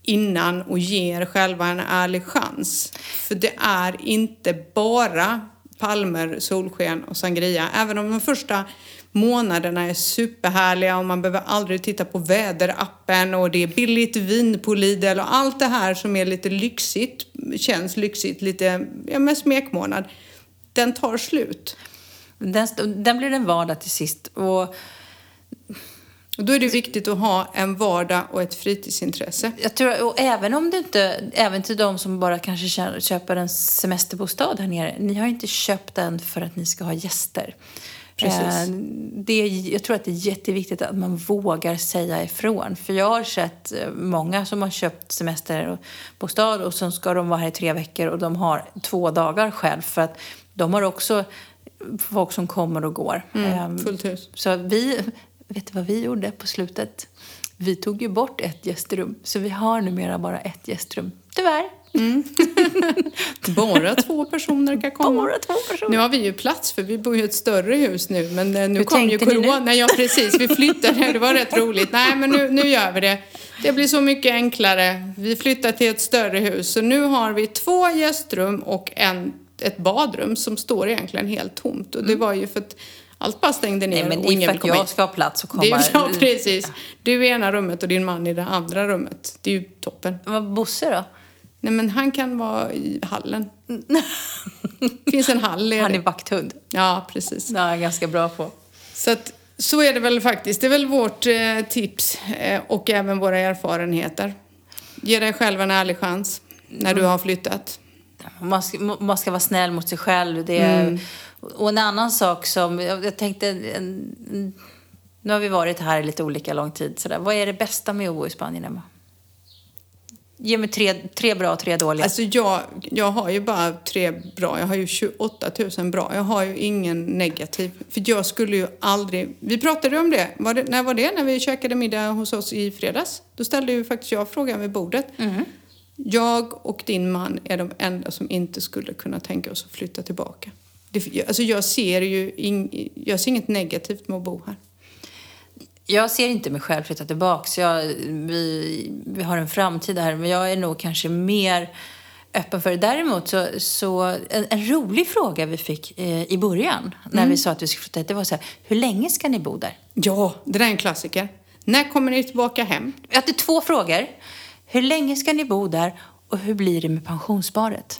innan och ge er själva en ärlig chans. För det är inte bara palmer, solsken och sangria. Även om de första månaderna är superhärliga och man behöver aldrig titta på väderappen och det är billigt vin på Lidl och allt det här som är lite lyxigt, känns lyxigt, lite ja, med smekmånad. Den tar slut. den, den blir en vardag till sist. Och och då är det viktigt att ha en vardag och ett fritidsintresse. jag tror, och även om du inte, även till de som bara kanske köper en semesterbostad här nere, ni har inte köpt den för att ni ska ha gäster. Precis. Eh, det jag tror att det är jätteviktigt att man vågar säga ifrån. För jag har sett eh, många som har köpt semesterbostad och sen ska de vara här i tre veckor och de har två dagar själv för att de har också folk som kommer och går. Mm, fullt hus. så vi, vet du vad vi gjorde på slutet? Vi tog ju bort ett gästrum, så vi har numera bara ett gästrum. Tyvärr. Bara två personer kan komma. Bara två personer. Nu har vi ju plats för vi bor ju i ett större hus nu men eh, nu Hur kom ju corona. Ja precis, vi flyttade. Det var rätt roligt. Nej men nu, nu gör vi det. Det blir så mycket enklare. Vi flyttar till ett större hus. Så nu har vi två gästrum och en, ett badrum som står egentligen helt tomt. Och det var ju för att allt bara stängde ner Mm. Nej, men det är ingen för att jag ska ha plats och komma. Det är, ja, precis. Du i ena rummet och din man i det andra rummet. Det är ju toppen. Vad Bosse då? Nej men han kan vara i hallen. finns en hall ledig. Han är vakthund. Ja, precis. Det är jag ganska bra på. Så att, så är det väl faktiskt. Det är väl vårt eh, tips eh, och även våra erfarenheter. Ge dig själv en ärlig chans när du har flyttat. Man ska, man ska vara snäll mot sig själv. Det är, Och en annan sak som, jag, tänkte, en, nu har vi varit här i lite olika lång tid. Sådär. Vad är det bästa med att bo i Spanien, Emma? Ge mig tre, tre bra och tre dåliga. Alltså jag, jag har ju bara tre bra. Jag har ju 28 000 bra. Jag har ju ingen negativ. För jag skulle ju aldrig... Vi pratade om det. Var det när var det? När vi käkade middag hos oss i fredags. Då ställde ju faktiskt jag frågan vid bordet. Jag och din man är de enda som inte skulle kunna tänka oss att flytta tillbaka. Det, alltså jag ser ju ing, jag ser inget negativt med att bo här. Jag ser inte mig själv flytta tillbaka. Jag, vi, vi har en framtid här, men jag är nog kanske mer öppen för det. Däremot så, så en, en rolig fråga vi fick eh, i början när vi sa att vi skulle flytta hit, det var så här, hur länge ska ni bo där? Ja, det där är en klassiker. När kommer ni tillbaka hem? Jag hade två frågor. Hur länge ska ni bo där och hur blir det med pensionssparet?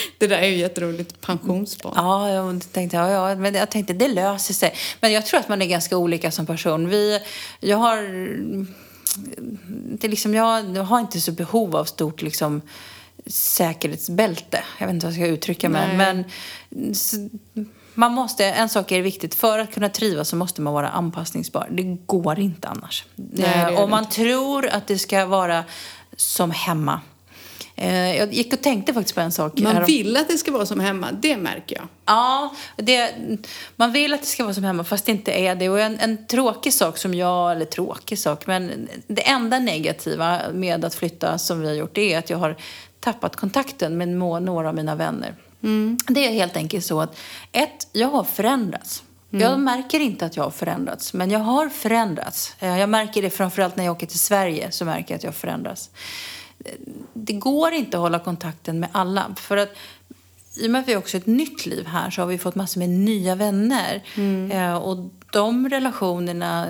Det där är ju jätteroligt. Pensionsspar. Ja, jag tänkte, ja, ja, men jag tänkte det löser sig. Men jag tror att man är ganska olika som person. Vi, jag har, det liksom, jag har inte så behov av stort liksom, säkerhetsbälte. Jag vet inte vad jag ska uttrycka mig. Men man måste, en sak är viktigt. För att kunna trivas så måste man vara anpassningsbar. Det går inte annars. Nej, det Eh, Om man tror att det ska vara som hemma. Eh, Jag gick och tänkte faktiskt på en sak. Man vill att det ska vara som hemma, det märker jag. Ja, det, man vill att det ska vara som hemma fast det inte är det. Och en, en tråkig sak som jag, eller tråkig sak, men det enda negativa med att flytta som vi har gjort är att jag har tappat kontakten med några av mina vänner. Det är helt enkelt så att ett, jag har förändrats. Jag märker inte att jag har förändrats, men jag har förändrats. Eh, Jag märker det framförallt när jag åker till Sverige, så märker jag att jag förändras. Det går inte att hålla kontakten med alla. För att i och med att vi också har ett nytt liv här så har vi fått massor med nya vänner. Eh, och de relationerna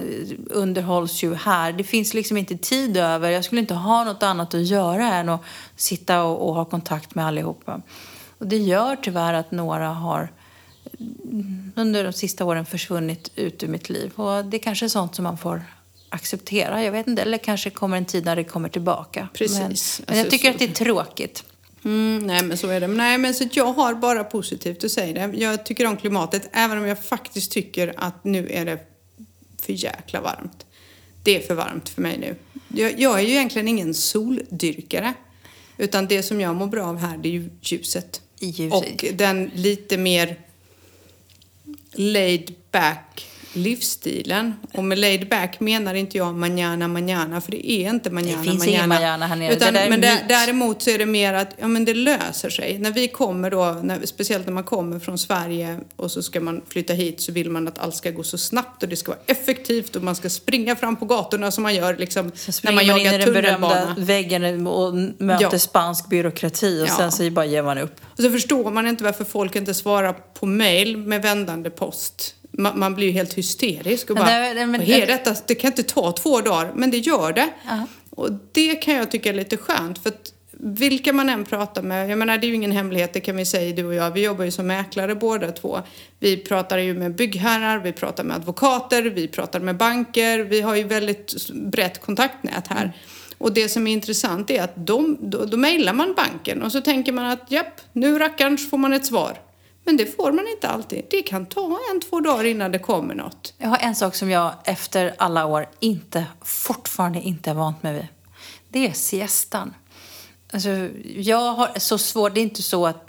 underhålls ju här. Det finns liksom inte tid över. Jag skulle inte ha något annat att göra än att sitta och, och ha kontakt med allihopa. Och det gör tyvärr att några har under de sista åren försvunnit ut ur mitt liv. Och det är kanske är sånt som man får acceptera. Jag vet inte, eller kanske kommer en tid när det kommer tillbaka. Precis. Men, Alltså, men jag tycker så- att det är tråkigt. Mm, nej men så är det. Men Nej men så jag har bara positivt att säga det. Jag tycker om klimatet även om jag faktiskt tycker att nu är det för jäkla varmt. Det är för varmt för mig nu. Jag, jag är ju egentligen ingen soldyrkare. Utan det som jag mår bra av här det är ju ljuset. Ljuset. Och den lite mer laid back livsstilen. Och med laid back menar inte jag manana manana för det är inte manana finns manana. ingen manana här nere. Utan, Det men däremot så är det mer att ja, men det löser sig. När vi kommer då, när, speciellt när man kommer från Sverige och så ska man flytta hit så vill man att allt ska gå så snabbt och det ska vara effektivt och man ska springa fram på gatorna som man gör liksom, när man man jagar den berömda tunnelbana. väggen och möter Ja. spansk byråkrati och Ja. sen så bara ger man upp. Och så förstår man inte varför folk inte svarar på mail med vändande post. Man, man blir ju helt hysterisk och Men bara, det- det- men- vad är detta? Det kan inte ta två dagar, men det gör det. Ja. Och det kan jag tycka är lite skönt, för att vilka man än pratar med, jag menar det är ju ingen hemlighet, det kan vi säga du och jag, vi jobbar ju som mäklare båda två. Vi pratar ju med byggherrar, vi pratar med advokater, vi pratar med banker, vi har ju väldigt brett kontaktnät här. Och det som är intressant är att de, då, då mejlar man banken och så tänker man att japp, nu rackarns får man ett svar. Men det får man inte alltid. Det kan ta en, två dagar innan det kommer något. Jag har en sak som jag efter alla år inte, fortfarande inte är vant mig vid. Det är siestan. Alltså, jag har så svårt, det är inte så att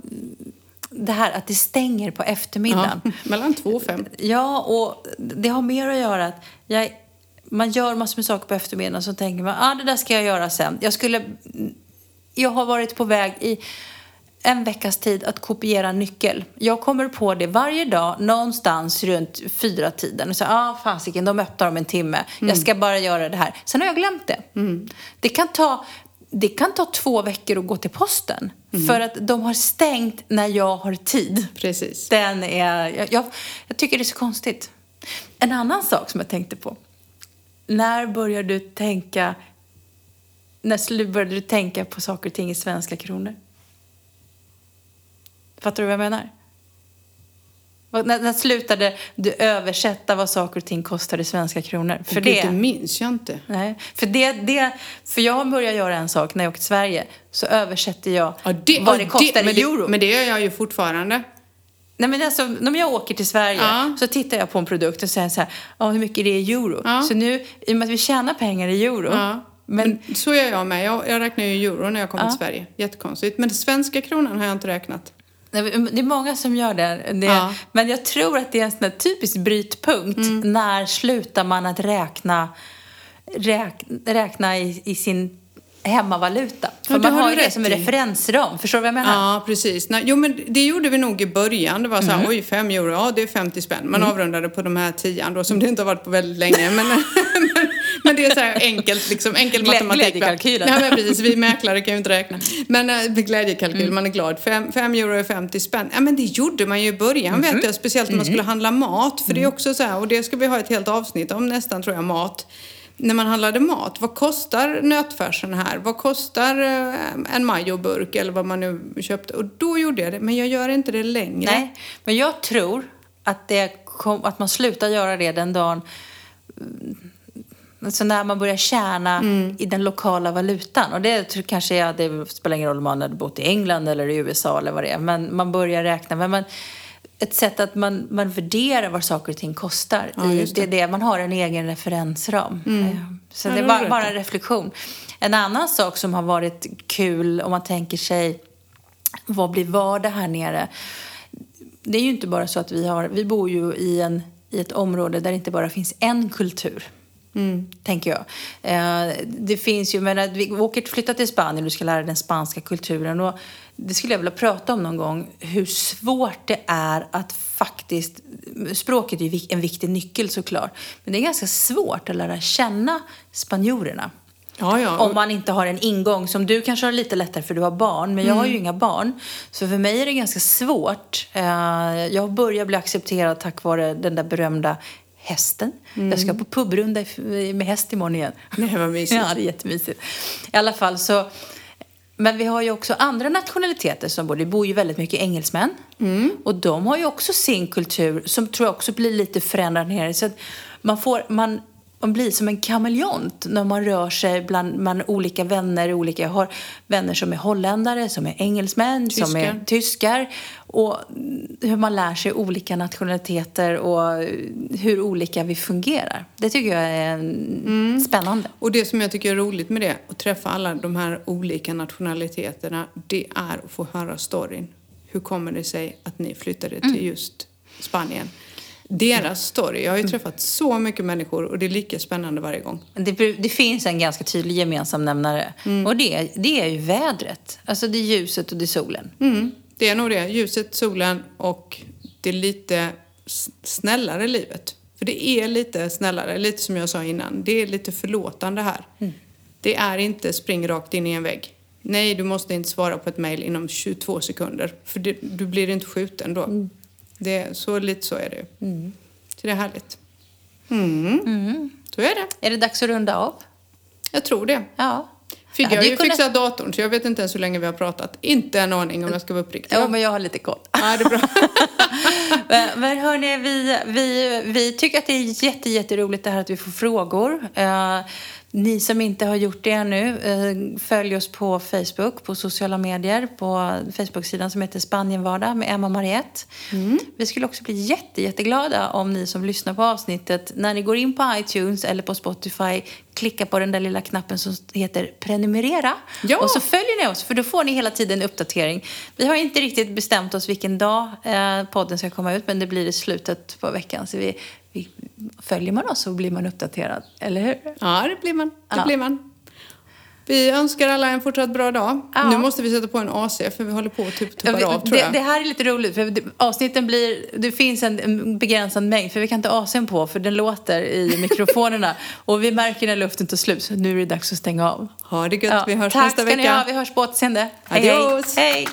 det här att det stänger på eftermiddagen. Ja, mellan två och fem. Ja, och det har mer att göra att jag, man gör massor med saker på eftermiddagen så tänker man ah, det där ska jag göra sen. Jag, skulle, jag har varit på väg i en veckas tid att kopiera nyckel. Jag kommer på det varje dag någonstans runt fyra tiden. Och så, ah, fasiken, de öppnar om en timme. Jag ska bara göra det här. Sen har jag glömt det. Det kan ta det kan ta två veckor att gå till posten. För att de har stängt när jag har tid. Precis. Den är, jag, jag, jag tycker det är så konstigt. En annan sak som jag tänkte på. När började du tänka, när började du tänka på saker och ting i svenska kronor? Fattar du vad jag menar? När, när slutade du översätta vad saker och ting kostar i svenska kronor? För För det... det, det minns jag inte. nej, för det, det, för jag började göra en sak när jag åkte till Sverige. Så översätter jag Ja, det, vad det kostar men i euro. Det, men det gör jag ju fortfarande. Nej men alltså, när jag åker till Sverige Ja. så tittar jag på en produkt och säger så här, ja hur mycket är det i euro? Ja. Så nu, i och med att vi tjänar pengar i euro, Ja. men Men så gör jag med. Jag, jag räknar ju i euro när jag kommer till Sverige. Jättekonstigt. Men den svenska kronan har jag inte räknat. Det är många som gör det. det Ja. Men jag tror att det är en sån typisk brytpunkt. Mm. När slutar man att räkna, räk, räkna i, i sin hemmavaluta? För Ja, man har har ju det som en referensram. Förstår du vad jag menar? Ja, precis. Nej, jo, men det gjorde vi nog i början. Det var så här, Mm. oj, fem euro, ja det är 50 spänn. Man avrundade på de här tian då, som det inte har varit på väldigt länge. Men, men, det är så här enkelt, liksom, enkel Glä- matematik. glädjekalkylen. Nej, men precis. Vi mäklare kan ju inte räkna. Men äh, glädjekalkyl, Mm. man är glad. Fem, fem euro är 50 spänn. Ja, men det gjorde man ju i början, Mm-hmm. vet jag. Speciellt när man skulle handla mat. För det Mm. är också så här, och det ska vi ha ett helt avsnitt om nästan, tror jag, mat när man handlade mat, vad kostar nötfärsen här? Vad kostar eh, en majoburk eller vad man nu köpte? Och då gjorde jag det, men jag gör inte det längre. Nej, men jag tror att, det kom, att man slutar göra det den dagen mm, Alltså när man börjar tjäna Mm. i den lokala valutan. Och det tror- kanske är, det spelar ingen roll om man hade bott i England eller i USA eller vad det är. Men man börjar räkna. Men man, ett sätt att man, man värderar vad saker och ting kostar. Ja, det. det. är det, man har en egen referensram. Eh, Så Ja, det är bara, bara en reflektion. En annan sak som har varit kul om man tänker sig vad blir vardag här nere? Det är ju inte bara så att vi har, vi bor ju i, en, i ett område där det inte bara finns en kultur. Tänker jag. Eh, det finns ju, men att vi åker flytta till Spanien och du ska lära dig den spanska kulturen. Och det skulle jag vilja prata om någon gång. Hur svårt det är att faktiskt, språket är ju en viktig nyckel såklart. Men det är ganska svårt att lära känna spanjorerna. Ja, ja. Om man inte har en ingång som du kanske har lite lättare för du har barn, men jag har ju Mm. inga barn. Så för mig är det ganska svårt. Eh, Jag börjar bli accepterad tack vare den där berömda hästen. Jag ska på pubrunda med häst imorgon igen. Mm. Nej, vad mysigt. Ja, det är jättemysigt. I alla fall så... Men vi har ju också andra nationaliteter som bor. Det bor ju väldigt mycket engelsmän. Mm. Och de har ju också sin kultur som tror jag också blir lite förändrad nere. Så att man, får, man, man blir som en kameleont när man rör sig bland, bland olika vänner. Olika, jag har vänner som är holländare, som är engelsmän, som är Tyskar. tyskar. Och hur man lär sig olika nationaliteter och hur olika vi fungerar. Det tycker jag är Mm. spännande. Och det som jag tycker är roligt med det, att träffa alla de här olika nationaliteterna, det är att få höra storyn. Hur kommer det sig att ni flyttade till just Spanien? Deras story. Jag har ju träffat så mycket människor och det är lika spännande varje gång. Det, det finns en ganska tydlig gemensam nämnare. Och det, det är ju vädret. Alltså det är ljuset och det är solen. Mm, det är nog det. Ljuset, solen och det lite snällare livet. För det är lite snällare, lite som jag sa innan. Det är lite förlåtande här. Det är inte spring rakt in i en vägg. Nej, du måste inte svara på ett mejl inom 22 sekunder. För det, du blir inte skjuten då. Det, så lite så är det ju. Så det är härligt. Mm. Så är det. Är det dags att runda av? Jag tror det. Ja. Figge Jag hade ju kunnat- fixat datorn så jag vet inte ens hur länge vi har pratat. Inte en aning om jag ska vara uppriktig. Ja, men jag har lite koll. Ja, det är bra. Men- Men hörni, vi, vi, vi tycker att det är jätte, jätteroligt det här att vi får frågor. Eh, ni som inte har gjort det ännu, eh, följ oss på Facebook, på sociala medier, på Facebook-sidan som heter Spanienvardag med Emma Mariette. Vi skulle också bli jätte, jätteglada om ni som lyssnar på avsnittet, när ni går in på iTunes eller på Spotify, klicka på den där lilla knappen som heter prenumerera. Ja. Och så följer ni oss, för då får ni hela tiden uppdatering. Vi har inte riktigt bestämt oss vilken dag eh, podden ska komma ut, men det blir i slutet på veckan. Så vi, följer man oss så blir man uppdaterad, eller hur? Ja, det blir man. Det Ja. blir man. Vi önskar alla en fortsatt bra dag. Ja. Nu måste vi sätta på en AC för vi håller på att typ vi- av tror det, jag. det här är lite roligt, för avsnitten blir... Det finns en, begränsad mängd, för vi kan inte AC'n på, för den låter i mikrofonerna. och vi märker när luften tar slut, så nu är det dags att stänga av. Ha det gött. Ja, vi hörs tack nästa ska ni vecka. ha, vi hörs på återseende. Hej, hej. Hej.